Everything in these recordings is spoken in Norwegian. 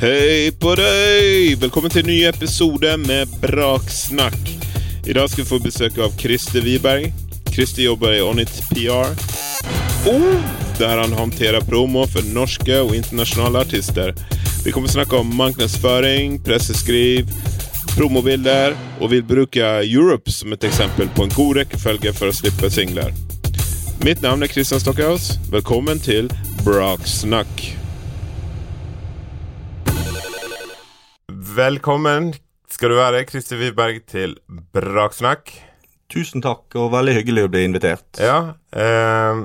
Hei på deg! Velkommen til en ny episode med Braksnakk. I dag skal vi få besøk av Christer Wiberg. Christer jobber i Onit PR. Oh, der han håndterer promo for norske og internasjonale artister. Vi kommer snakke om markedsføring, presseskriv, promobilder, og vil bruke Europe som et eksempel på en god rekkefølge for å slippe singler. Mitt navn er Christian Stockhaus. Velkommen til Braksnakk. Velkommen skal du være, Christer Wiberg, til Braksnakk. Tusen takk, og veldig hyggelig å bli invitert. Ja, eh,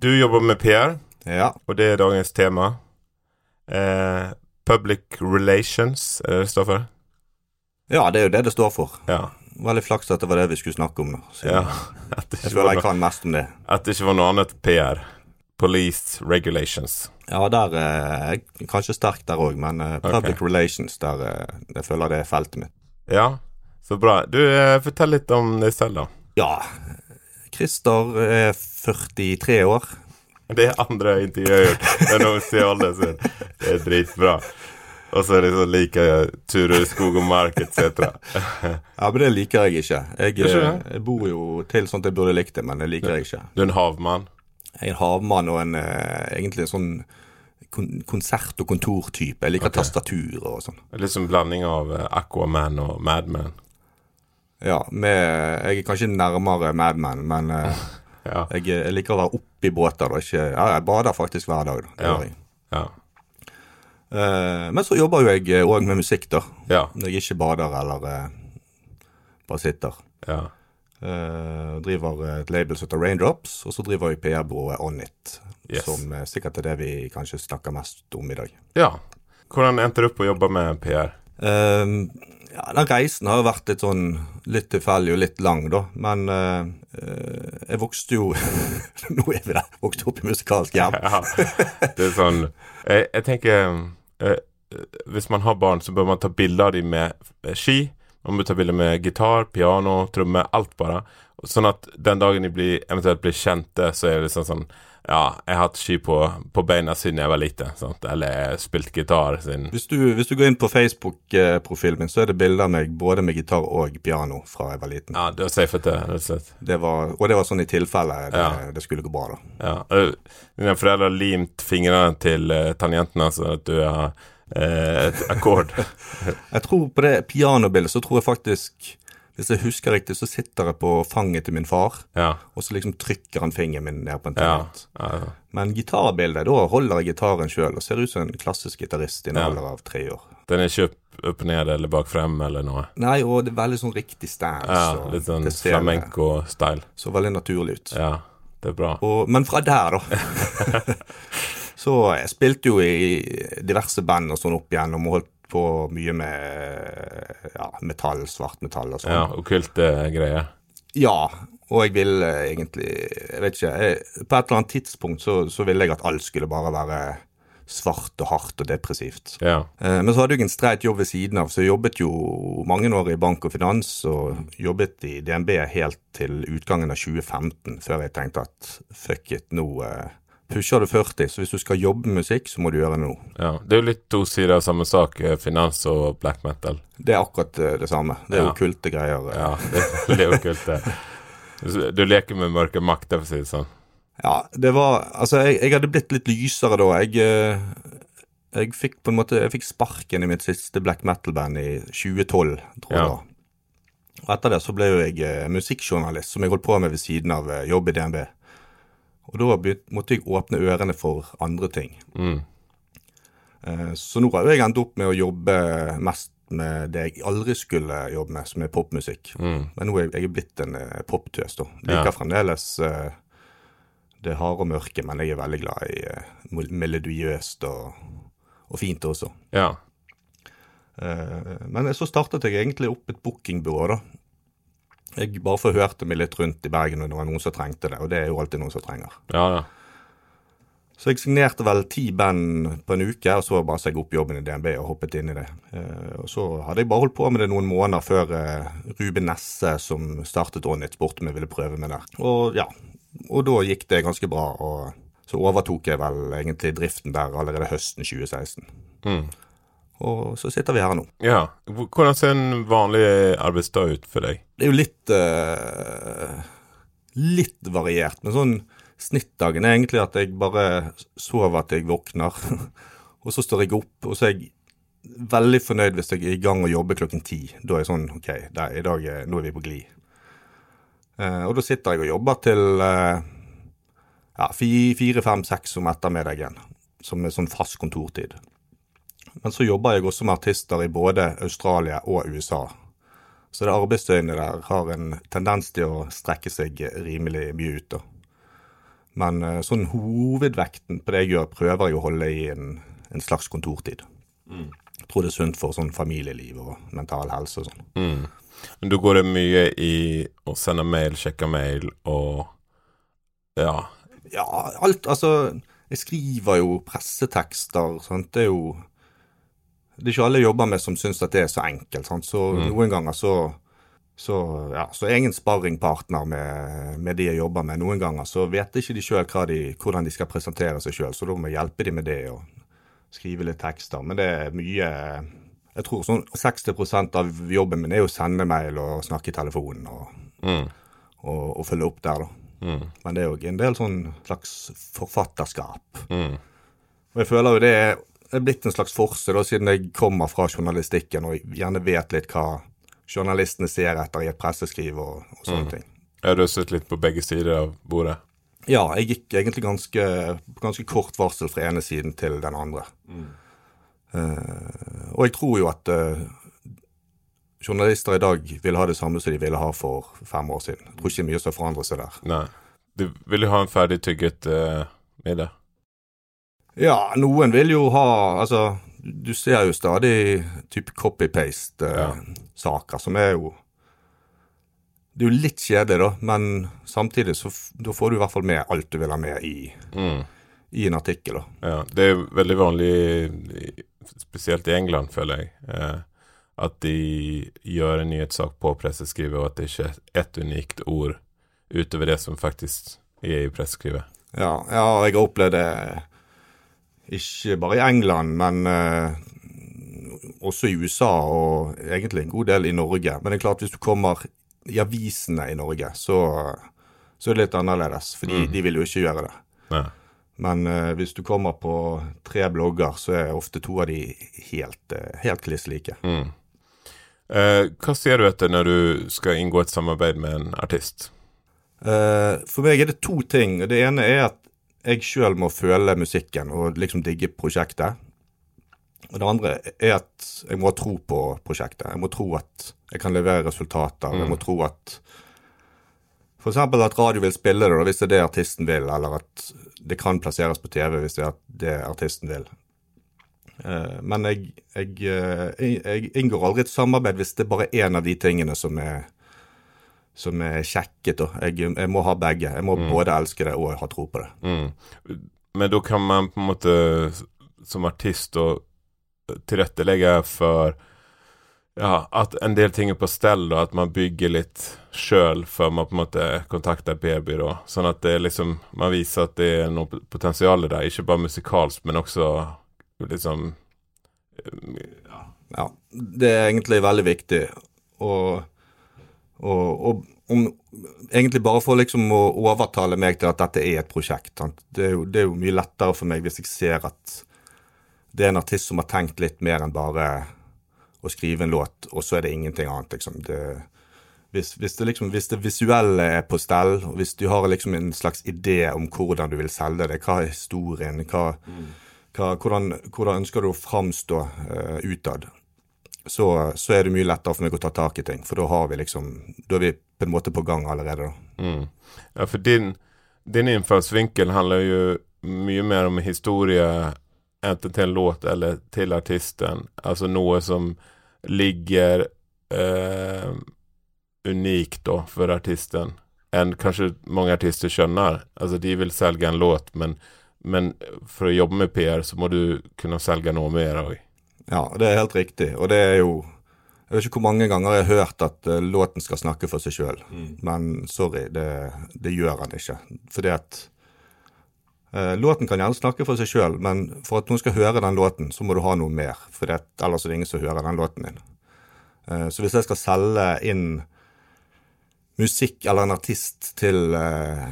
du jobber med PR, Ja, og det er dagens tema. Eh, public relations, er det det står for? ja det er jo det det står for. Ja. Veldig flaks at det var det vi skulle snakke om. nå, ja. At, det ikke jeg føler jeg kan mest om det. at det ikke var noe annet PR. Police regulations. Ja, der eh, kanskje sterk der òg, men eh, public relations, der eh, jeg føler det er feltet mitt. Ja, så bra. Du, eh, fortell litt om deg selv, da. Ja, Christer er 43 år. Det er andre intervjuet jeg har gjort. Det er noe å sin. Det er dritbra. Og så er det sånn liker jeg turer i skog og mark etc. Ja, men det liker jeg ikke. Jeg, jeg bor jo til sånn at jeg burde likt det, men det liker jeg ikke. Du er en havmann. En havmann og en eh, egentlig en sånn konsert- og kontortype. Jeg liker okay. tastatur og sånn. Litt som blanding av eh, Aquaman og Madman. Ja, med, jeg er kanskje nærmere Madman, men eh, Ja. jeg, jeg liker å være oppi båter. Ikke, ja, jeg bader faktisk hver dag. Da, Ja. Eh, men så jobber jo jeg òg med musikk, da. Ja. Når jeg ikke bader eller uh, bare sitter. ja. Eh, driver et label som heter Raindrops, og så driver jeg PR-byrået Onit. Yes. Som eh, sikkert er det vi kanskje snakker mest om i dag. ja. Hvordan endte du opp å jobbe med PR? Uh, ja, den reisen har jo vært litt sånn litt tilfeldig og litt lang, da. Men eh, eh, jeg vokste jo Nå er vi der. Vokste opp i musikalsk hjem. Ja. Det er sånn Jeg, jeg tenker eh, Hvis man har barn, så bør man ta bilder av dem med eh, ski. Man må ta bilder med gitar, piano, tromme, alt bare. Sånn at den dagen de blir, eventuelt blir kjente, så er det liksom sånn Ja, jeg har hatt ski på, på beina siden jeg var liten. Sant? Eller jeg har spilt gitar siden Hvis du, hvis du går inn på Facebook-profilen min, så er det bilder av meg både med gitar og piano fra jeg var liten. Ja, du har safet det, rett og slett. Det var, og det var sånn i tilfelle det, Ja. det skulle gå bra, da. Ja. Dine foreldre har limt fingrene til uh, tangentene, så at du har eh, et akkord. Jeg tror på det pianobildet så tror jeg faktisk Hvis jeg husker riktig, så sitter jeg på fanget til min far, Ja. og så liksom trykker han fingeren min ned på en Ja. tangent. ja. Men gitarbildet, da holder jeg gitaren sjøl og ser ut som en klassisk gitarist i en Ja. alder av tre år. Den er ikke opp ned eller bak frem eller noe. Nei, og det er veldig sånn riktig stance. Ja, litt sånn flamenco-style. Så veldig naturlig ut. Ja, det er bra. Og, men fra der, da. så jeg spilte jo i diverse band og sånn opp igjennom, og holdt på mye med ja, metall, svartmetall og sånn. Ja, okkulte greier. Ja, og jeg ville egentlig Jeg vet ikke. Jeg, på et eller annet tidspunkt så, så ville jeg at alt skulle bare være svart og hardt og depressivt. Ja. Eh, Men så hadde jeg en streit jobb ved siden av, så jeg jobbet jo mange år i bank og finans, og jobbet i DNB helt til utgangen av 2015, før jeg tenkte at fuck it, nå eh, pusher du 40, så hvis du skal jobbe med musikk, så må du gjøre det nå. ja. Det er jo litt to sider av samme sak, eh, finans og black metal. Det er akkurat eh, det samme. Det er Ja. okkulte greier. eh. Ja, det er okkulte. okkult. Du leker med mørke makter, for å si det sånn. Ja, det var Altså, jeg, jeg hadde blitt litt lysere da. Jeg, jeg fikk på en måte Jeg fikk sparken i mitt siste black metal-band i 2012, tror jeg Ja. Og etter det så ble jo jeg musikkjournalist, som jeg holdt på med ved siden av jobb i DNB. Og da måtte jeg åpne ørene for andre ting. Mm. Eh, så nå har jeg endt opp med å jobbe mest med det jeg aldri skulle jobbe med, som er popmusikk. Mm. Men nå er jeg, blitt en eh, poptøs, da. Ja. Liker fremdeles eh, det harde og mørke, men jeg er veldig glad i melodiøst og, og fint også. Ja. Men så startet jeg egentlig opp et bookingbyrå, da. Jeg bare forhørte meg litt rundt i Bergen når det var noen som trengte det, og det er jo alltid noen som trenger. Ja, ja. Så jeg signerte vel ti band på en uke, og så bare sa jeg opp jobben i DNB og hoppet inn i det. Eh, og så hadde jeg bare holdt på med det noen måneder før eh, Ruben Nesse, som startet Onnit, spurte om jeg ville prøve meg der. Og ja, og da gikk det ganske bra. og så overtok jeg vel egentlig driften der allerede høsten 2016. Mm. Og så sitter vi her nå. Ja. Hvordan ser en vanlig arbeidsdag ut for deg? Det er jo litt uh, Litt variert. Men sånn snittdagen er egentlig at jeg bare sover at jeg våkner. og så står jeg opp, og så er jeg veldig fornøyd hvis jeg er i gang og jobber klokken ti. Da er jeg sånn OK, der, i dag nå er vi på glid. Uh, og da sitter jeg og jobber til uh, ja, fire, fem, seks om ettermiddagen, som er sånn fast kontortid. Men så jobber jeg også med artister i både Australia og USA. Så det arbeidsdøgnet der har en tendens til å strekke seg rimelig mye ut. da. Men eh, sånn hovedvekten på det jeg gjør, prøver jeg å holde i en, en slags kontortid. Mm. Jeg tror det er sunt for sånn familieliv og mental helse og sånn. Mm. Men da går det mye i å sende mail, sjekke mail og ja. Ja, alt. Altså, jeg skriver jo pressetekster. Sant? Det er jo det er ikke alle jeg jobber med som syns at det er så enkelt. Sant? Så mm. noen ganger så så, ja, så er jeg en sparringpartner med, med, de jeg jobber med. Noen ganger så vet ikke de sjøl hvordan de skal presentere seg sjøl, så da må jeg hjelpe dem med det og skrive litt tekster. Men det er mye Jeg tror sånn 60% av jobben min er å sende mail og snakke i telefonen og, mm. og, og følge opp der, da. Mm. Men det er òg en del sånn slags forfatterskap. Mm. Og jeg føler jo er det er blitt en slags forse, da, siden jeg kommer fra journalistikken og gjerne vet litt hva journalistene ser etter i et presseskriv og, og sånne mm. ting. Ja, Du har sittet litt på begge sider av bordet? Ja, jeg gikk egentlig ganske, ganske kort varsel fra ene siden til den andre. Mm. Uh, og jeg tror jo at uh, journalister i dag vil ha det samme som de ville ha for fem år siden. Jeg tror ikke mye som forandrer seg der. Nei. Du vil jo ha en ferdig tygget uh, middag? Ja, noen vil jo ha Altså, du ser jo stadig type copy-paste-saker, ja. som er jo Det er jo litt kjedelig, da, men samtidig så da får du i hvert fall med alt du vil ha med i, mm. i en artikkel. da. Ja, det er veldig vanlig, spesielt i England, føler jeg, eh, at de gjør en nyhetssak på presseskrivet, og at det ikke er ett unikt ord utover det som faktisk er i presseskrivet. Ja, ja, jeg har opplevd det ikke bare i England, men uh, også i USA og egentlig en god del i Norge. Men det er klart hvis du kommer i avisene i Norge, så, så er det litt annerledes. Fordi mm. de vil jo ikke gjøre det. Ja. Men uh, hvis du kommer på tre blogger, så er ofte to av de helt, uh, helt kliss like. Mm. Uh, hva ser du etter når du skal inngå et samarbeid med en artist? for meg er det to ting. Det ene er at jeg sjøl må føle musikken og liksom digge prosjektet. Og det andre er at jeg må ha tro på prosjektet. Jeg må tro at jeg kan levere resultater. Mm. Jeg må tro at F.eks. at radio vil spille det hvis det er det artisten vil, eller at det kan plasseres på TV hvis det er det artisten vil. Uh, men jeg, jeg, uh, jeg, inngår aldri et samarbeid hvis det er bare én av de tingene som er som er kjekket. Jeg, jeg, må ha begge. Jeg må mm. både elske det og ha tro på det. Mm. Men da kan man på en måte som artist da, tilrettelegge for ja, at en del ting er på stell, og at man bygger litt sjøl før man på en måte kontakter baby. Da. Sånn at det liksom, man viser at det er noe potensial der, ikke bare musikalsk, men også liksom ja. ja. Det er egentlig veldig viktig. Og og, og om, egentlig bare for liksom å overtale meg til at dette er et prosjekt. Det er, jo, det er, jo, mye lettere for meg hvis jeg ser at det er en artist som har tenkt litt mer enn bare å skrive en låt, og så er det ingenting annet. liksom. Det, hvis, hvis, det liksom, hvis det visuelle er på stell, og hvis du har liksom en slags idé om hvordan du vil selge det, hva er historien, hva, mm. hva, hvordan, hvordan, ønsker du å framstå uh, utad, så, så, er det mye lettere for meg å ta tak i ting. For da har vi liksom Da er vi på en måte på gang allerede, da. Mm. Ja, for din, din innfallsvinkel handler jo mye mer om historie enten til en låt eller til artisten. Altså noe som ligger eh, unikt da for artisten enn kanskje mange artister skjønner. Altså de vil selge en låt, men, men for å jobbe med PR så må du kunne selge noe mer òg. Ja, det er helt riktig. Og det er jo Jeg vet ikke hvor mange ganger jeg har hørt at uh, låten skal snakke for seg sjøl. Mm. Men sorry, det, det, gjør han ikke. Fordi at Eh, låten kan gjerne snakke for seg sjøl, men for at noen skal høre den låten, så må du ha noe mer. For det, ellers er det ingen som hører den låten din. Eh, så hvis jeg skal selge inn musikk eller en artist til eh,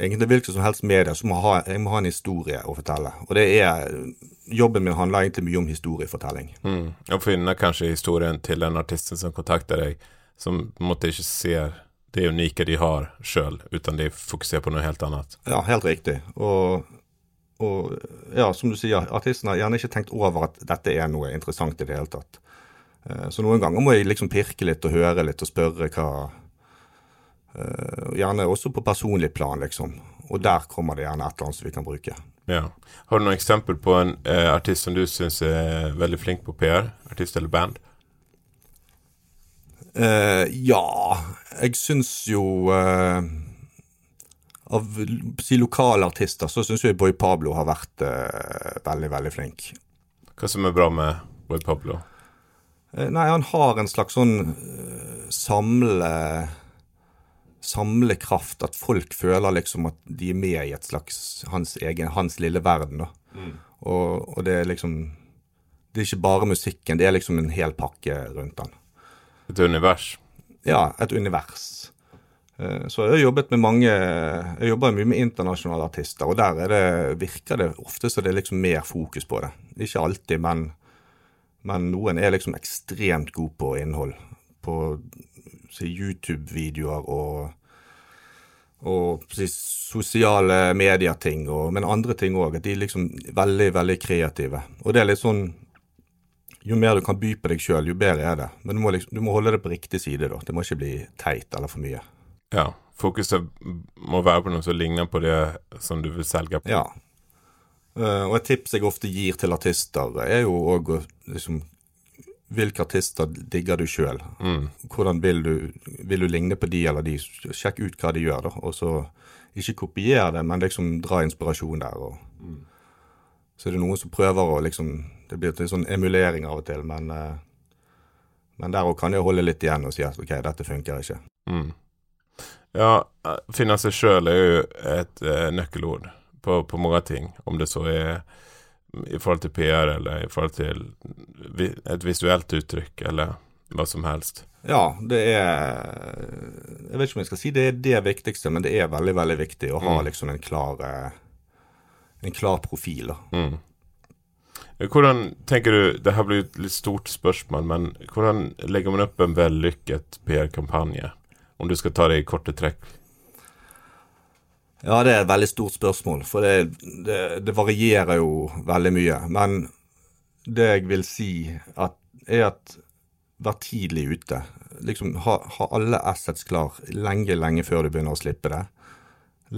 egentlig hvilket som helst medie, så må jeg, ha, jeg må ha en historie å fortelle. Og det er Jobben min handler egentlig mye om historiefortelling. Mm. Finne kanskje historien til den artisten som kontakter deg, som på en måte ikke ser det unike de har sjøl, uten de fokuserer på noe helt annet. Ja, helt riktig. Og, og ja, som du sier, artisten har gjerne ikke tenkt over at dette er noe interessant i det hele tatt. Eh, så noen ganger må jeg liksom pirke litt og høre litt og spørre hva Uh, gjerne også på personlig plan, liksom. Og der kommer det gjerne et eller annet som vi kan bruke. Ja. Har du noen eksempel på en eh, artist som du syns er veldig flink på PR? Artist eller band? Eh, ja, jeg syns jo Av si, lokale artister så syns jeg Boy Pablo har vært veldig, veldig flink. Hva som er bra med Boy Pablo? nei, han har en slags sånn samle samlekraft, at folk føler liksom at de er med i et slags hans egen, hans lille verden. da. Mm. Og, og, det er liksom Det er ikke bare musikken, det er liksom en hel pakke rundt den. Et univers? Ja, et univers. Eh, så jeg har jobbet med mange Jeg jobber mye med internasjonale artister, og der det, virker det ofte så det er liksom mer fokus på det. Ikke alltid, men, men noen er liksom ekstremt gode på innhold. På YouTube-videoer og, og sosiale medieting, men andre ting òg. At de er liksom veldig, veldig kreative. Og det er litt sånn Jo mer du kan by på deg sjøl, jo bedre er det. Men du må, liksom, du må holde det på riktig side, da. Det må ikke bli teit eller for mye. Ja. Fokuset må være på noe som ligner på det som du vil selge på. Ja. Uh, og et tips jeg ofte gir til artister, er jo òg å liksom hvilke artister digger du sjøl? Mm. Hvordan vil du, vil du, ligne på de eller de? Sjekk ut hva de gjør, da. Og så ikke kopier det, men liksom dra inspirasjon der. Og, mm. Så er det noen som prøver å liksom Det blir til sånn emulering av og til, men, uh, men der òg kan jeg holde litt igjen og si at OK, dette funker ikke. Mm. Ja, finne seg sjøl er jo et uh, nøkkelord på, på mange ting. Om det så er i forhold til PR eller i forhold til et visuelt uttrykk eller hva som helst? Ja, det er Jeg vet ikke om jeg skal si det er det viktigste, men det er veldig, veldig viktig å ha mm. liksom en klar en klar profil. Mm. Hvordan tenker du Det her blir et litt stort spørsmål, men hvordan legger man opp en vellykket PR-kampanje? Om du skal ta det i korte trekk? Ja, det er et veldig stort spørsmål, for det, det, det varierer jo veldig mye. Men det jeg vil si, at, er at vær tidlig ute. Liksom ha, ha, alle assets klar lenge, lenge før du begynner å slippe det.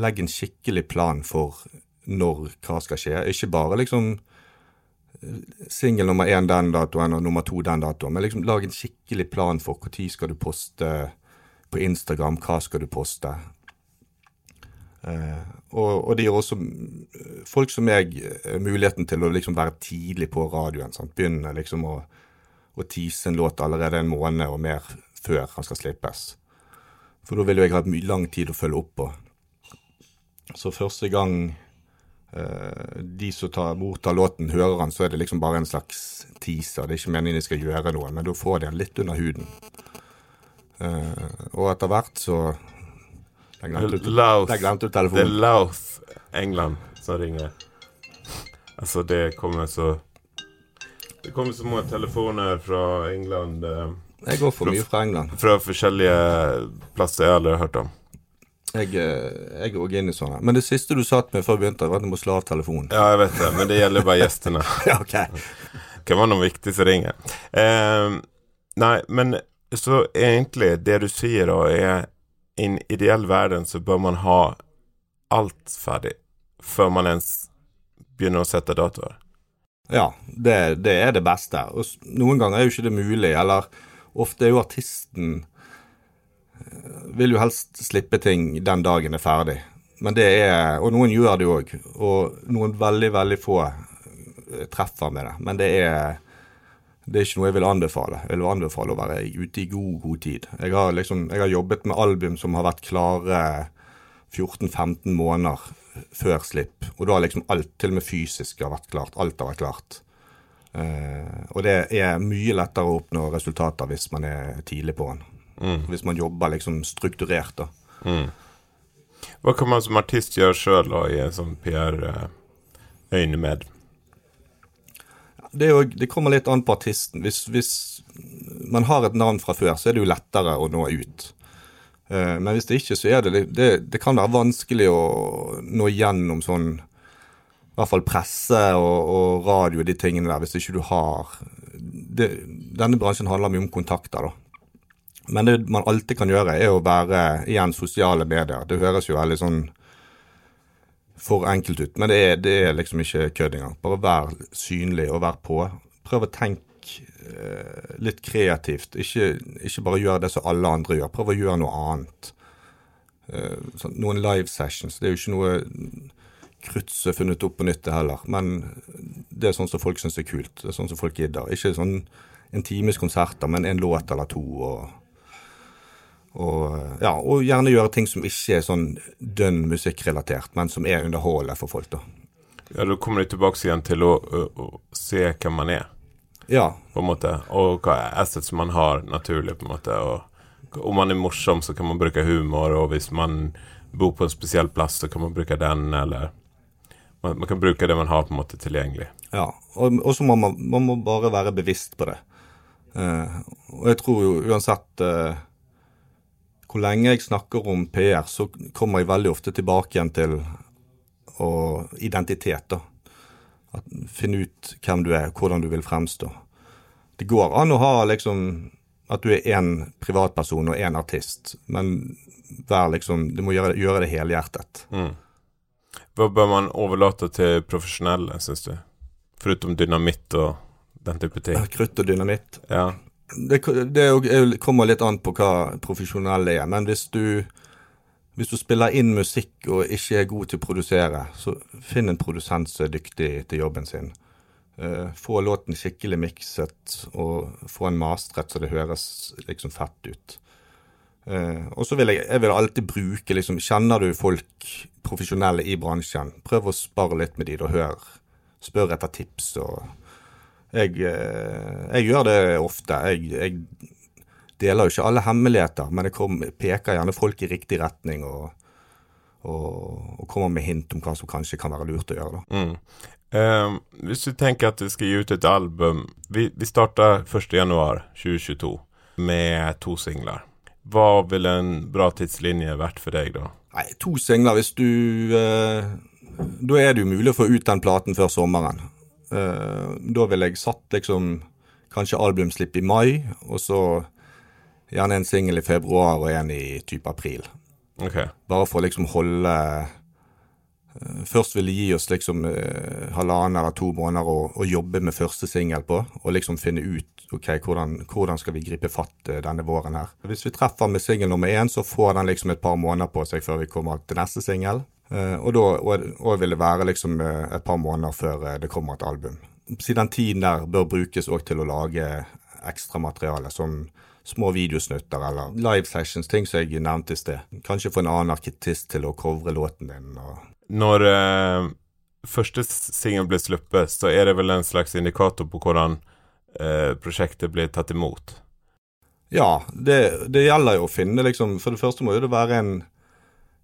Legg en skikkelig plan for når hva skal skje. Ikke bare liksom singel nummer én den datoen og nummer to den datoen, men liksom lag en skikkelig plan for når skal du poste på Instagram, hva skal du poste. Uh, og, og, det gir også eh, folk som meg eh, muligheten til å liksom være tidlig på radioen. Sant? Begynne liksom å, å tease en låt allerede en måned og mer før han skal slippes. For da vil jo jeg ha mye lang tid å følge opp på. Så første gang eh, de som tar, mottar låten, hører han, så er det liksom bare en slags teaser. Det er ikke meningen de skal gjøre noe, men da får de han litt under huden. Eh, og etter hvert så telefonen. Det er Louth, England, som ringer. Altså, det kommer så Det kommer så mange telefoner fra England. Eh, jeg går for fra, mye fra England. Fra forskjellige plasser jeg aldri har hørt om. Jeg, eh, jeg går inn i sånne. Men det siste du satt med før vi begynte, var at du må slå av telefonen. Ja, jeg vet det, men det gjelder bare gjestene. ja, ok. Kan var noe viktigste ringer. Eh, nei, men så egentlig, det du sier da, er i en ideell verden så bør man ha alt ferdig før man ens begynner å sette datoer. Ja, det, det, er det beste. Og noen ganger er jo ikke det mulig, eller ofte er jo artisten eh, Vil jo helst slippe ting den dagen er ferdig. Men det er Og noen gjør det òg. Og noen veldig, veldig få eh, treffer med det. Men det er det er ikke noe jeg vil anbefale. Jeg vil anbefale å være ute i god, god tid. Jeg har, liksom, jeg har jobbet med album som har vært klare 14-15 måneder før slipp. Og da har liksom alt, til og med fysisk, har vært klart. Alt har vært klart. Uh, og det er mye lettere å oppnå resultater hvis man er tidlig på den. Mm. Hvis man jobber liksom strukturert, da. Mm. Hva kan man som artist gjøre sjøl i en sånn PR-øyemed? Det, det, kommer litt an på artisten. Hvis, hvis, man har et navn fra før, så er det jo lettere å nå ut. Uh, men hvis det ikke, så er det, det Det kan være vanskelig å nå gjennom sånn i hvert fall presse og, og radio de tingene der, hvis ikke du har det, Denne bransjen handler mye om kontakter, da. Men det man alltid kan gjøre, er å være igjen sosiale medier. Det høres jo veldig sånn for enkelt ut, men det er, det er liksom ikke kødd engang. Bare vær synlig og vær på. Prøv å tenke eh, litt kreativt. Ikke, ikke, bare gjør det som alle andre gjør. Prøv å gjøre noe annet. Eh, sånn, noen live sessions. Det er jo ikke noe krutt som er funnet opp på nytt, det heller. Men det er sånn som folk syns er kult. Det er sånn som folk gidder. Ikke sånn en times konserter, men en låt eller to. og og, ja, og, gjerne gjøre ting som ikke er sånn dønn musikkrelatert, men som er underholdende for folk. da. Ja, Da kommer du tilbake igjen til å, å, å, se hvem man er, Ja. på en måte. Og hva assets man har naturlig, på en måte. Og om man er morsom, så kan man bruke humor, og hvis man bor på en spesiell plass, så kan man bruke den, eller man, man, kan bruke det man har på en måte tilgjengelig. Ja, og så må man, man må bare være bevisst på det. Uh, og jeg tror jo uansett uh, hvor lenge jeg snakker om PR, så kommer jeg veldig ofte tilbake igjen til og identitet. da. Finne ut hvem du er, hvordan du vil fremstå. Det går an å ha liksom at du er én privatperson og én artist, men liksom, du må gjøre, gjøre det helhjertet. Mm. Hva bør man overlate til profesjonelle, syns du? Foruten dynamitt og den type ting. Krutt og dynamitt? Ja det, det, kommer litt an på hva profesjonelle er. Men hvis du, hvis du spiller inn musikk og ikke er god til å produsere, så finn en produsent som er dyktig til jobben sin. Uh, få låten skikkelig mikset og få en mastret så det høres liksom fett ut. Uh, og så vil jeg, jeg vil alltid bruke liksom, Kjenner du folk profesjonelle i bransjen, prøv å spare litt med de og hør. Spør etter tips og jeg, eh, jeg gjør det ofte. Jeg, jeg, deler jo ikke alle hemmeligheter, men jeg kom, peker gjerne folk i riktig retning og, og, og, kommer med hint om hva som kanskje kan være lurt å gjøre. Mm. Eh, hvis du tenker at du skal gi ut et album Vi, vi starter 1.1.2022 med to singler. Hva ville en bra tidslinje vært for deg da? Nei, To singler hvis du eh, Da er det jo mulig å få ut den platen før sommeren. Uh, da ville jeg satt liksom kanskje albumslipp i mai, og så gjerne en singel i februar og en i type april. Okay. Bare for å liksom holde uh, Først ville gi oss liksom uh, halvannen eller to måneder å, å jobbe med første singel på, og liksom finne ut ok, hvordan, hvordan skal vi gripe fatt denne våren her. Hvis vi treffer med singel nummer én, så får den liksom et par måneder på seg før vi kommer til neste singel. Eh, og da og, og vil det være liksom eh, et par måneder før eh, det kommer et album. Siden tiden der bør brukes òg til å lage ekstramateriale, som små videosnutter eller live sessions, ting som jeg nevnte i sted. Kanskje få en annen arkitist til å covre låten din. Når eh, første singel blir sluppet, så er det vel en slags indikator på hvordan eh, prosjektet blir tatt imot? Ja, det, det gjelder jo å finne liksom For det første må jo det være en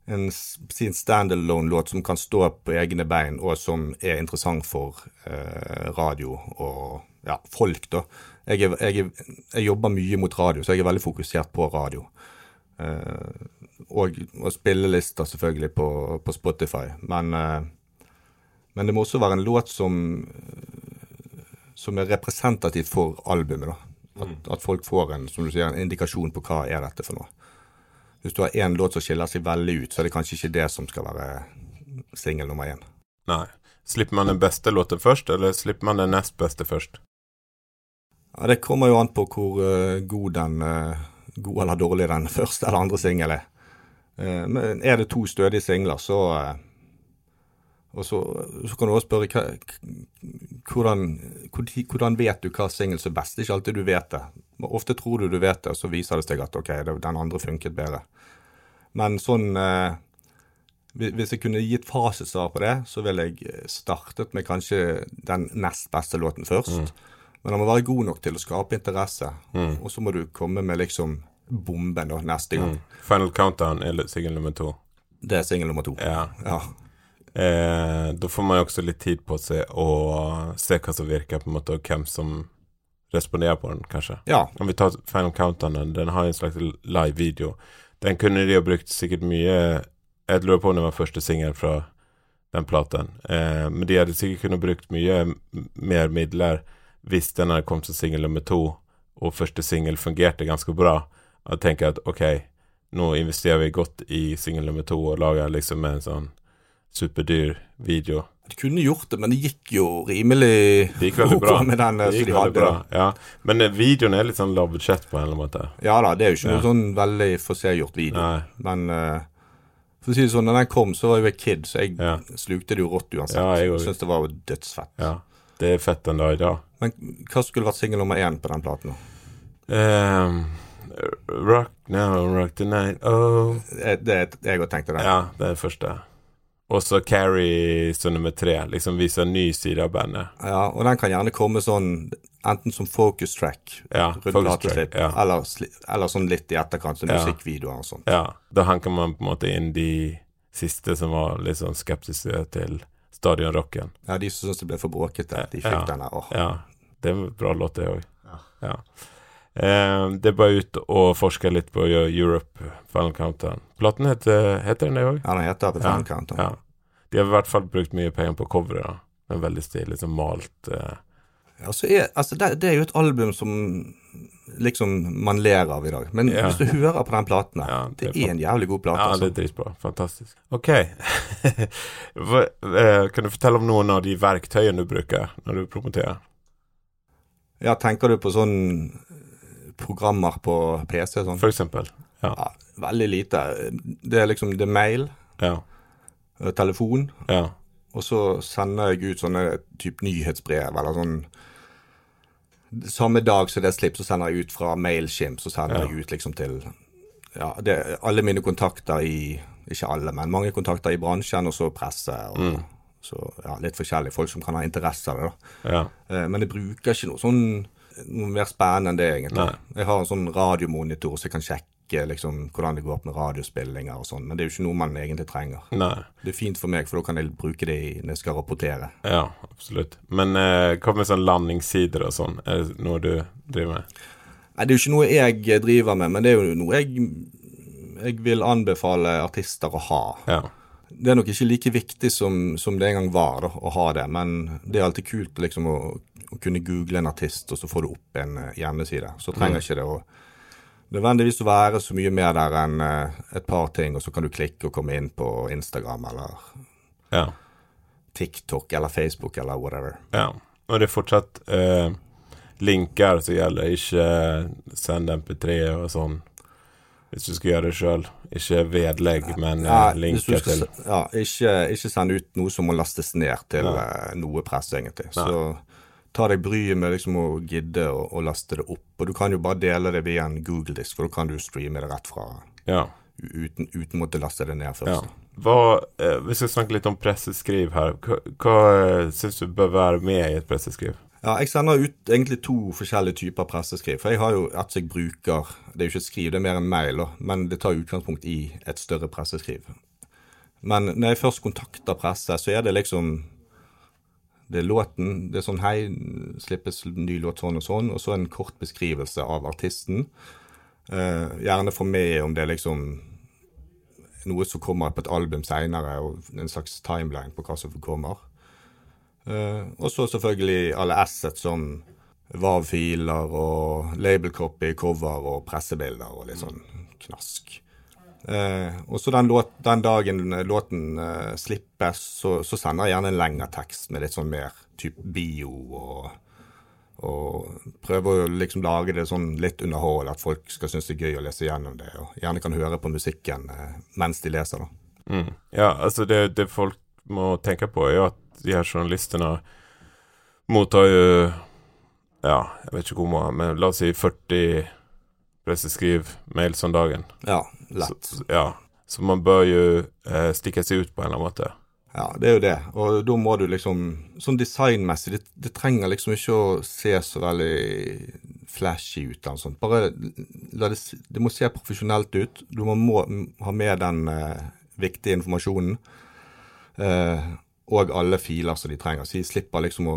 en sin standalone-låt som kan stå på egne bein, og som er interessant for eh, radio og ja, folk, da. Jeg, er, jeg, jeg, jobber mye mot radio, så jeg er veldig fokusert på radio. Eh, og, og spillelister, selvfølgelig, på, på Spotify. Men, eh, men, det må også være en låt som, som er representativ for albumet. da. At, mm. at folk får en, som du sier, en indikasjon på hva er dette for noe. Hvis du har én låt som skiller seg veldig ut, så er det kanskje ikke det som skal være singel nummer én. Nei. Slipper man den beste låten først, eller slipper man den nest beste først? Ja, Det kommer jo an på hvor uh, god den uh, god eller dårlig den første eller andre singel er. Uh, men er det to stødige singler, så og så, så, kan du også spørre hva, hvordan, hvordan, vet du hva singel som er best? Det er ikke alltid du vet det. Ofte tror du du vet det, og så viser det seg at ok, den andre funket bedre. Men sånn eh, Hvis jeg kunne gitt fasitsvar på det, så ville jeg eh, startet med kanskje den nest beste låten først. Men den må være god nok til å skape interesse. Og så må du komme med liksom bomben da, neste gang. Final Countdown er singel nummer to. Det er singel nummer to. Ja. Ja. Eh, da får man jo også litt tid på seg å se hva som virker, på en måte, og hvem som responderer på den, kanskje. ja. Om vi tar Final Countdown, den har en slags live-video. Den kunne de ha brukt sikkert mye Jeg lurer på om det var første singel fra den platen. Eh, men de hadde sikkert kunnet brukt mye mer midler hvis den hadde kommet som singel nummer to, og første singel fungerte ganske bra. Og tenke at ok, nå investerer vi godt i singel nummer to og lager liksom en sånn superdyr video. De kunne gjort det, men det gikk jo rimelig Det gikk veldig bra. med den Det gikk de hadde. bra, ja. Men eh, videoen er litt sånn lav budsjett på en eller annen måte. Ja da, det er jo ikke Ja. noe sånn veldig forseggjort video. Nei. Men uh, for å si det sånn, når den kom, så var jeg jo et kid, så jeg Ja. slukte det jo rått uansett. Ja, jeg jeg. Syns det var jo dødsfett. Ja. Det er fett den dag i dag. Men hva skulle vært singel nummer én på den platen? Ehm, rock now, rock tonight, night, oh Det, det jeg òg tenkte det. Ja, det er det første. Og så Carrie som nummer tre. Liksom viser en ny side av bandet. Ja, og den kan gjerne komme sånn enten som focus track Ja, rundt focus plateslipp, track, ja. eller, eller sånn litt i etterkant, som Ja. musikkvideoer og sånt. Ja, da hanker man på en måte inn de siste som var litt sånn skeptiske til stadionrocken. Ja, de som syntes det ble for bråkete, de fikk Ja. den der. Åh. Ja, det er en bra låt det òg. Ja. Ehm, det er bare ut og forske litt på Europe Final Countdown. Platen heter, heter den det òg? Ja, den heter The Final ja, Countdown. Ja. De har i hvert fall brukt mye penger på coveret. Men veldig stilig, liksom malt eh, Ja, er, altså det, det er jo et album som liksom man ler av i dag. Men Ja. hvis du hører på den platen her, Ja, det, det er en jævlig god plate. Ja, altså. det er dritbra. Fantastisk. Ok. Hva, eh, kan du fortelle om noen av de verktøyene du bruker når du promoterer? Ja, tenker du på sånn programmer på PC og sånn? For eksempel. Ja. Ja, veldig lite. Det er liksom det er mail, Ja. eh, telefon, Ja. og så sender jeg ut sånne type nyhetsbrev eller sånn Samme dag som det er slipp, så sender jeg ut fra Mailchimp, så sender jeg ut liksom til ja, det, alle mine kontakter i Ikke alle, men mange kontakter i bransjen, og så presse. Og, Mm. Så ja, litt forskjellige folk som kan ha interesse av det. da. Ja. Eh, Men jeg bruker ikke noe sånn noe mer spennende enn det, egentlig. Nei. Jeg har en sånn radiomonitor så jeg kan sjekke liksom, hvordan det går opp med radiospillinger og sånn, men det er jo ikke noe man egentlig trenger. Nei. Det er fint for meg, for da kan jeg bruke det når jeg skal rapportere. Ja, absolutt. Men eh, hva med sånn landingssider og sånn? Er det noe du driver med? Nei, det er jo ikke noe jeg driver med, men det er jo noe jeg, jeg vil anbefale artister å ha. Ja. Det er nok ikke like viktig som, som det en gang var da, å ha det, men det er alltid kult liksom, å, å kunne google en artist, og så får du opp en eh, hjemmeside. Så trenger ikke det å nødvendigvis å være så mye mer der enn eh, et par ting, og så kan du klikke og komme inn på Instagram eller Ja. TikTok eller Facebook eller whatever. ja. Og det er fortsatt eh, linker som gjelder, ikke send MP3 og sånn. Hvis du skal gjøre det sjøl. Ikke vedlegg, men Ja, linker skal til ja, ikke, ikke send ut noe som må lastes ned til eh, noe press, egentlig. Så ta deg bryet med liksom å gidde å, å laste det opp. Og du kan jo bare dele det via en Google-disk, for da kan du streame det rett fra Ja. uten, uten måtte laste det ned ja. først. Hva, eh, vi skal snakke litt om presseskriv her. Hva, hva eh, syns du bør være med i et presseskriv? Ja, jeg sender ut egentlig to forskjellige typer presseskriv. For jeg har jo et jeg bruker Det er jo ikke et skriv, det er mer en mail, men det tar utgangspunkt i et større presseskriv. Men når jeg først kontakter presse, så er det liksom Det er låten. Det er sånn Hei, slippes ny låt sånn og sånn. Og så en kort beskrivelse av artisten. Uh, gjerne få med om det er liksom noe som kommer på et album seinere, og en slags timeline på hva som kommer. Uh, og så selvfølgelig alle assets som VAV-filer og label copy, cover og pressebilder og litt sånn knask. Eh, og så den, den dagen låten eh, slippes, så, så sender jeg gjerne en lengre tekst med litt sånn mer type bio og og prøver å liksom lage det sånn litt underhold, at folk skal synes det er gøy å lese gjennom det, og gjerne kan høre på musikken eh, mens de leser. da. Mm. Ja, altså det, det folk må tenke på, er jo at de her journalistene mottar jo Ja, jeg vet ikke hvor mange, men la oss si 40 presseskriv mails om dagen. Ja, lett. Så, ja. Så man bør jo eh, stikke seg ut på en eller annen måte. Ja, det er jo det. Og da må du liksom Sånn designmessig, det, det trenger liksom ikke å se så veldig flashy ut. eller sånt. Bare la det, det må se profesjonelt ut. Du må, må ha med den eh, viktige informasjonen. Eh, og alle filer som de trenger. Så de slipper liksom å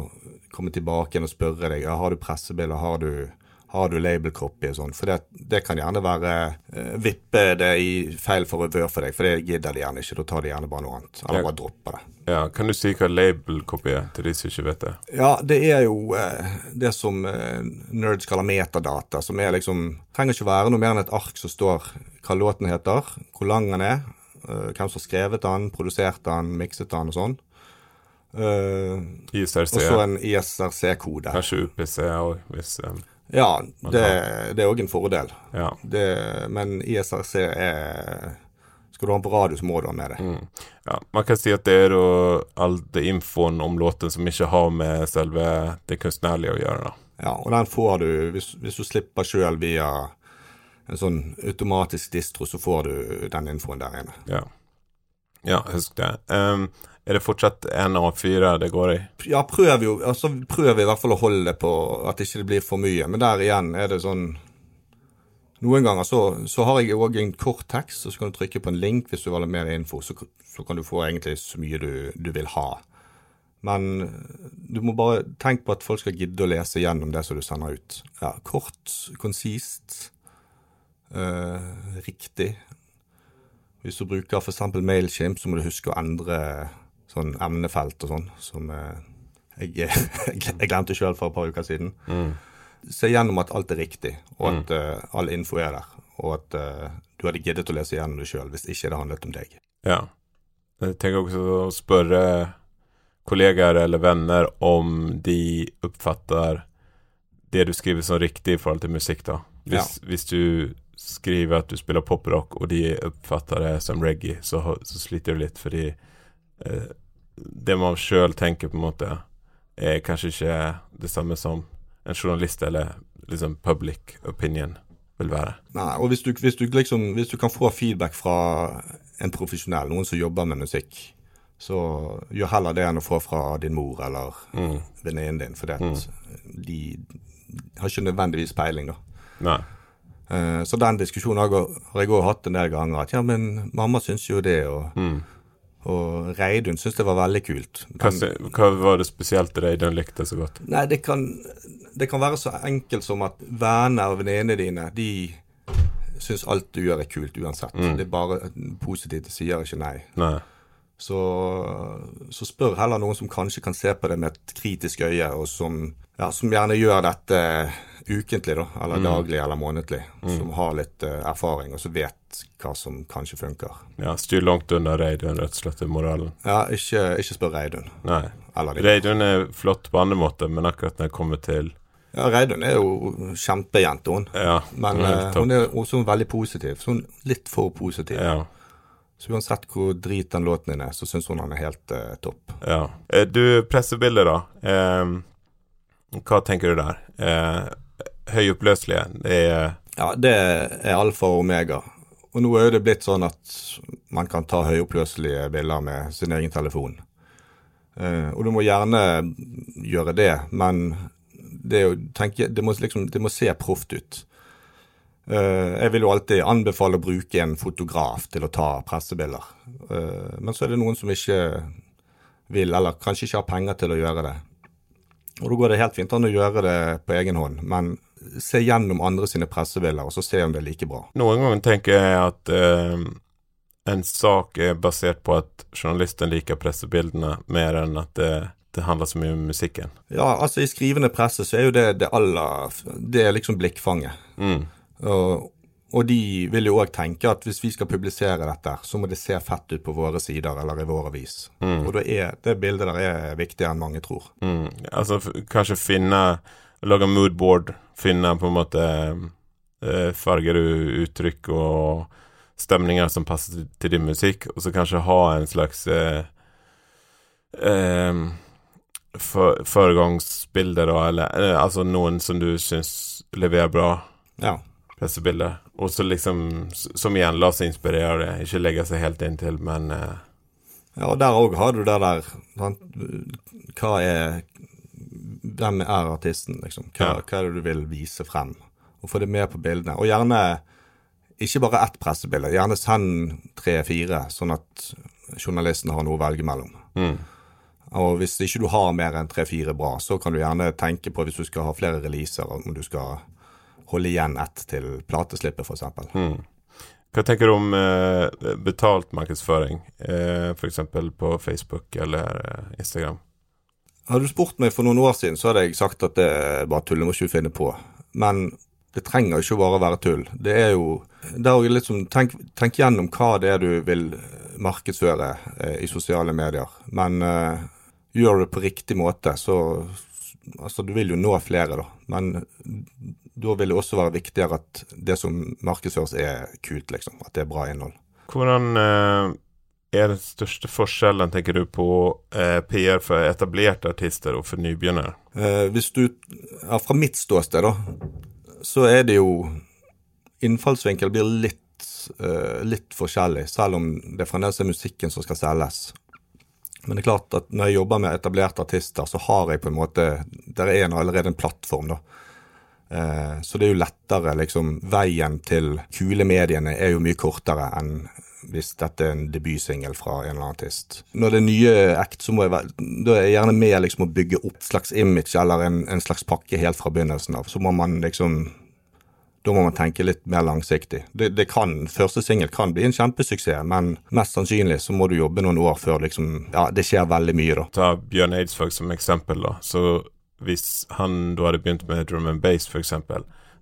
komme tilbake igjen og spørre deg ja, har du pressebilder, har du har du labelcopy og sånn. For det, det, kan gjerne være uh, vippe det i feil forvør for deg, for det gidder de gjerne ikke. Da tar de gjerne bare noe annet. Eller bare dropper det. Ja, Kan du si hva labelcopy er, til de som ikke vet det? Ja, det er jo uh, det som uh, nerds kaller metadata, som er liksom Trenger ikke være noe mer enn et ark som står hva låten heter, hvor lang den er, hvem som har skrevet den, produsert den, mikset den og sånn. Uh, ISRC. Og så en ISRC-kode. Kanskje UPC òg, hvis um ja, det, det er òg en fordel. Ja. Det, men ISRC er Skal du ha den på radio, så må du ha med det. Mm. Ja, man kan si at det er all den infoen om låten som ikke har med selve det kunstnerlige å gjøre. da. Ja, og den får du hvis, hvis du slipper sjøl via en sånn automatisk distro, så får du den infoen der inne. Ja, ja husk det. Um, er det fortsatt én av fire det går i? Ja, prøv jo. Altså, prøv i hvert fall å holde det på at ikke det blir for mye. Men der igjen er det sånn Noen ganger så, så har jeg òg en kort tekst, og så kan du trykke på en link hvis du vil ha mer info. Så, så, kan du få egentlig så mye du, du vil ha. Men du må bare tenke på at folk skal gidde å lese gjennom det som du sender ut. Ja, kort, konsist, øh, riktig. Hvis du bruker f.eks. Mailchimp, så må du huske å endre sånn emnefelt og sånn, som eh, jeg, jeg, glemte sjøl for et par uker siden. Mm. Se gjennom at alt er riktig, og at mm. uh, all info er der. Og at uh, du hadde giddet å lese gjennom det sjøl hvis ikke det handlet om deg. Ja. Jeg tenker også å spørre kollegaer eller venner om de oppfatter det du skriver som riktig i forhold til musikk, da. Hvis, ja. hvis du skriver at du spiller poprock, og de oppfatter det som reggae, så, så sliter du litt fordi Eh, det man sjøl tenker, på en måte, er kanskje ikke det samme som en journalist eller liksom public opinion vil være. Nei, og hvis du, hvis du, liksom, hvis du kan få feedback fra en profesjonell, noen som jobber med musikk, så gjør heller det enn å få fra din mor eller mm. venninnen din, for mm. de har ikke nødvendigvis peiling, da. Nei. Uh, så den diskusjonen har jeg òg hatt en del ganger. At ja, men mamma syns jo det, og mm. Og Reidun syns det var veldig kult. Hva, hva, var det spesielt Reidun likte så godt? Nei, det kan, det kan være så enkelt som at venner og venninnene dine de syns alt du gjør er kult uansett. Mm. Det er bare positivt, de sier ikke nei. nei. Så, så, spør heller noen som kanskje kan se på det med et kritisk øye, og som, ja, som gjerne gjør dette ukentlig, da, eller mm. daglig eller månedlig, mm. som har litt uh, erfaring, og som vet hva som kanskje funker. Ja, Styr langt under Reidun, rett og slett, moralen. Ja, ikke, ikke spør Reidun. Nei. Reidun er flott på andre måter, men akkurat når jeg kommer til ja, Reidun er jo kjempejente, hun. Ja, men uh, hun er også veldig positiv. Så hun er litt for positiv. Ja. Så uansett hvor drit den låten din er, så syns hun han er helt uh, topp. Ja. Du, pressebildet, da. Eh, hva tenker du der? Eh, høyoppløselige. Det er Ja, det er alfa og omega. Og nå er det blitt sånn at man kan ta høyoppløselige bilder med sin egen telefon. Uh, og du må gjerne gjøre det, men det, jo, tenke, det, må, liksom, det må, se proft ut. Uh, jeg vil jo alltid anbefale å bruke en fotograf til å ta pressebilder. Uh, men så er det noen som ikke vil, eller kanskje ikke har penger til å gjøre det. Og da går det helt fint an å gjøre det på egen hånd, men se gjennom andre sine pressebilder og så se om det er like bra. Noen ganger tenker jeg at eh, en sak er basert på at journalisten liker pressebildene mer enn at det, det handler så mye om musikken. Ja, altså i skrivende presse så er jo det det aller Det er liksom blikkfanget. Mm. Og, og, de vil jo òg tenke at hvis vi skal publisere dette, så må det se fett ut på våre sider eller i vår avis. Mm. Og da er det bildet der er viktigere enn mange tror. Mm. Altså kanskje finne Lage moodboard, finne på en måte eh, farger og uttrykk og stemninger som passer til din musikk, og så kanskje ha en slags eh, eh, for, foregangsbilde, da, eller eh, altså noen som du syns leverer bra. Ja. pressebilder. Og så liksom, som igjen, la seg inspirere, ikke legge seg helt inntil, men eh, Ja, og der òg har du det der sant? Hva er Hvem er artisten, liksom? Hva, Ja. hva er det du vil vise frem? Og få det med på bildene. Og gjerne ikke bare ett pressebilde. Gjerne send tre-fire, sånn at journalisten har noe å velge mellom. mm. Og hvis ikke du har mer enn tre-fire bra, så kan du gjerne tenke på, hvis du skal ha flere releaser, om du skal holde igjen ett til plateslippet, f.eks. Mm. Hva tenker du om eh, betalt markedsføring, eh, f.eks. på Facebook eller eh, Instagram? Hadde du spurt meg for noen år siden, så hadde jeg sagt at det er bare tull, det må ikke du finne på. Men det trenger ikke bare å være tull. Det er jo det er jo litt som, tenk, tenk gjennom hva det er du vil markedsføre eh, i sosiale medier. Men eh, gjør det på riktig måte, så Altså, du vil jo nå flere, da. Men da vil det også være viktigere at det som markedsføres, er kult, liksom. At det er bra innhold. Hvordan eh, er den største forskjellen, tenker du, på eh, PR for etablerte artister og for nybegynnere? Eh, hvis du ja, Fra mitt ståsted, da, så er det jo Innfallsvinkel blir litt, eh, litt forskjellig, selv om det fremdeles er musikken som skal selges. Men det er klart at når jeg jobber med etablerte artister, så har jeg på en måte Der er en, allerede en plattform, da. Eh, så det er jo lettere, liksom Veien til kule mediene er jo mye kortere enn hvis dette er en debutsingel fra en eller annen artist. Når det er nye act, så må jeg da er jeg gjerne med liksom å bygge opp et slags image eller en, en slags pakke helt fra begynnelsen av. Så må man liksom Da må man tenke litt mer langsiktig. Det, det kan, Første singel kan bli en kjempesuksess, men mest sannsynlig så må du jobbe noen år før liksom Ja, det skjer veldig mye, da. Ta Bjørn Eidsvåg som eksempel, da. Så hvis han da hadde begynt med drum and bass, f.eks.,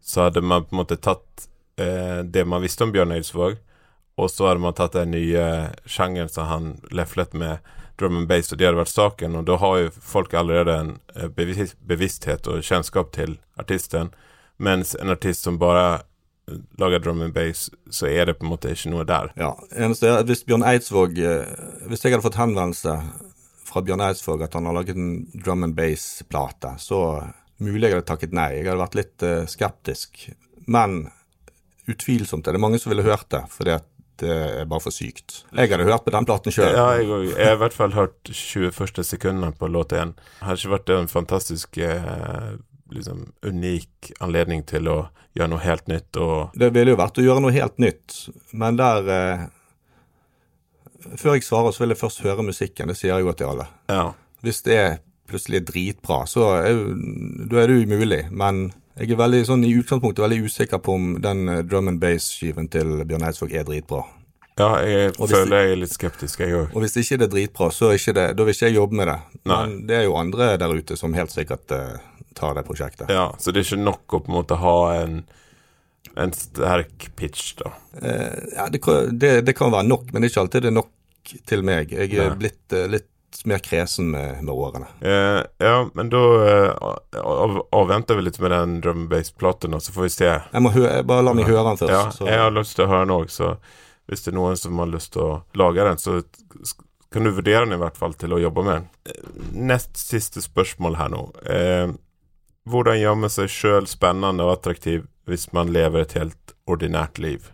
så hadde man på en måte tatt eh, det man visste om Bjørn Eidsvåg, og så hadde man tatt den nye sjangeren som han leflet med, drum and bass, og det hadde vært saken. Og da har jo folk allerede en eh, bevis bevissthet og kjennskap til artisten, mens en artist som bare eh, lager drum and bass, så er det på en måte ikke noe der. Ja, eneste er Hvis Bjørn Eidsvåg eh, Hvis jeg hadde fått henvendelse fra Bjørn Eidsvåg at han har laget en drum and bass-plate, så mulig jeg hadde takket nei. Jeg hadde vært litt skeptisk. Men utvilsomt er det mange som ville hørt det, fordi at det er bare for sykt. Jeg hadde hørt på den platen sjøl. Ja, jeg, òg. jeg har i hvert fall hørt 20 første sekundene på låt én. Har ikke vært en fantastisk eh, liksom unik anledning til å gjøre noe helt nytt og Det ville jo vært å gjøre noe helt nytt, men der eh, Før jeg svarer, så vil jeg først høre musikken. Det sier jeg jo til alle. Ja. Hvis det er plutselig dritbra, så er jo, da er det umulig. Men jeg er veldig, sånn, i utgangspunktet veldig usikker på om den eh, drum and bass-skiven til Bjørn Eidsvåg er dritbra. ja, jeg føler jeg er litt skeptisk, jeg òg. Og hvis ikke det er dritbra, så er det, da vil ikke jeg jobbe med det. Nei. Men det er jo andre der ute som helt sikkert uh, tar det prosjektet. Ja, så det er ikke nok å på en måte ha en, en sterk pitch, da. Uh, ja, det, det, det kan være nok, men det er ikke alltid det er nok til meg. Jeg er Nei. blitt uh, litt mer kresen med, med årene. Eh, ja, men da eh, av, avventer vi litt med den drum bass-platen, så får vi se. Jeg må bare la meg høre den først. Ja, så. jeg har lyst til å høre den òg, så hvis det er noen som har lyst til å lage den, så kan du vurdere den i hvert fall til å jobbe med den. Nest siste spørsmål her nå. Eh, hvordan gjør man seg sjøl spennende og attraktiv hvis man lever et helt ordinært liv?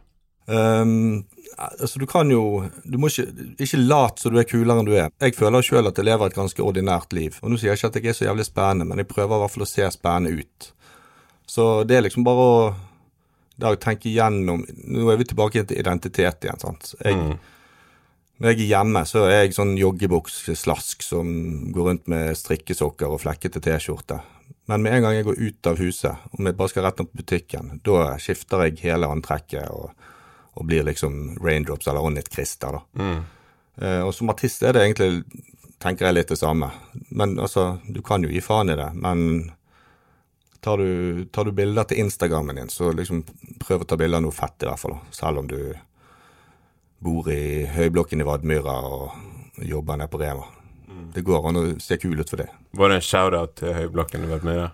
Ehm, altså du kan jo Du må ikke, ikke late som du er kulere enn du er. Jeg føler sjøl at jeg lever et ganske ordinært liv. Og nå sier jeg ikke at jeg er så jævlig spennende, men jeg prøver i hvert fall å se spennende ut. Så det er liksom bare å er tenke igjennom Nå er vi tilbake til identitet igjen, sant. Jeg, Mm. Når jeg er hjemme, så er jeg sånn joggebukseslask som går rundt med strikkesokker og flekkete T-skjorte. Men med en gang jeg går ut av huset, om jeg bare skal rett opp på butikken, da skifter jeg hele antrekket og, og blir liksom Raindrops eller onnit-krister, da. Mm. Eh, og som artist er det egentlig, tenker jeg, litt det samme. Men altså, du kan jo gi faen i det, men tar du, tar du bilder til Instagrammen din, så liksom prøv å ta bilder av noe fett i hvert fall, da. selv om du bor i høyblokken i Vadmyra og jobber nede på Rema. Det går an å se kul ut for det. Var det en shout-out til Høyblokken i i?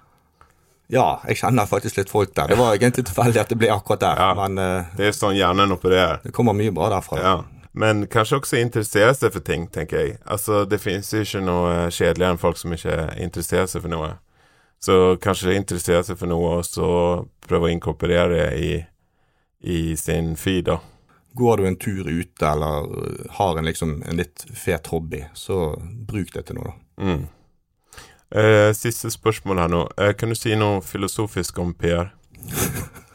Ja, jeg kjenner faktisk litt folk der. Det var egentlig tilfeldig at det ble akkurat der, Ja. men uh, Det er sånn hjernen opererer. det kommer mye bra derfra. Ja. Men kanskje også interessere seg for ting, tenker jeg. Altså, det finnes jo ikke noe kjedeligere enn folk som ikke interesserer seg for noe. Så kanskje interessere seg for noe, og så prøve å inkorporere det i i sin feed. da. Går du en tur ute eller har en, liksom, en litt fet hobby, så bruk det til noe, da. Mm. Eh, siste spørsmål her nå. Uh, kan du si noe filosofisk om PR?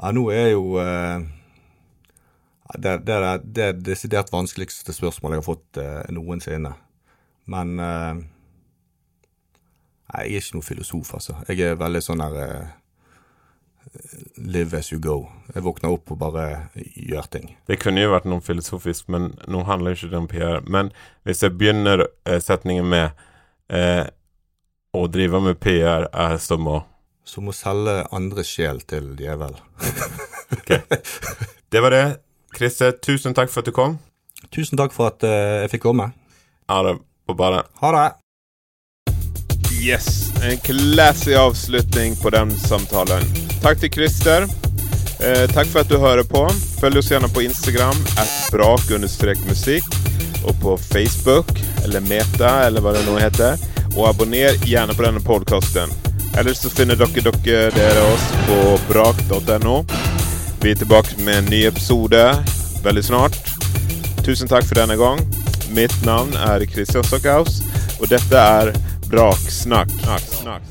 Ja, nå er jo uh, det, det, er det desidert vanskeligste spørsmålet jeg har fått noensinne. Men Nei, jeg er ikke noen filosof, altså. Jeg er veldig sånn eh, Live as you go. Jeg våkner opp og bare gjør ting. Det kunne jo vært noe filosofisk, men nå handler ikke det om PR. Men hvis jeg begynner eh, setningen med eh, å drive med PR er som å Som å selge andres sjel til djevel. Det var det. Christer, tusen takk for at du kom. Tusen takk for at eh, jeg fikk komme. Ha det på badet. Ha det! Yes, en classy avslutning på den samtalen. Takk til Christer. Eh, takk for at du hører på. Følg oss gjerne på Instagram, at brak-musikk, og på Facebook, eller Meta, eller hva det nå heter. Og abonner gjerne på denne podkasten. Ellers så finner dere, dere dere oss på brak.no. Vi er tilbake med en ny episode veldig snart. Tusen takk for denne gang. Mitt navn er Christian Stockhaus, og dette er Braksnakk. Snakk, snakk.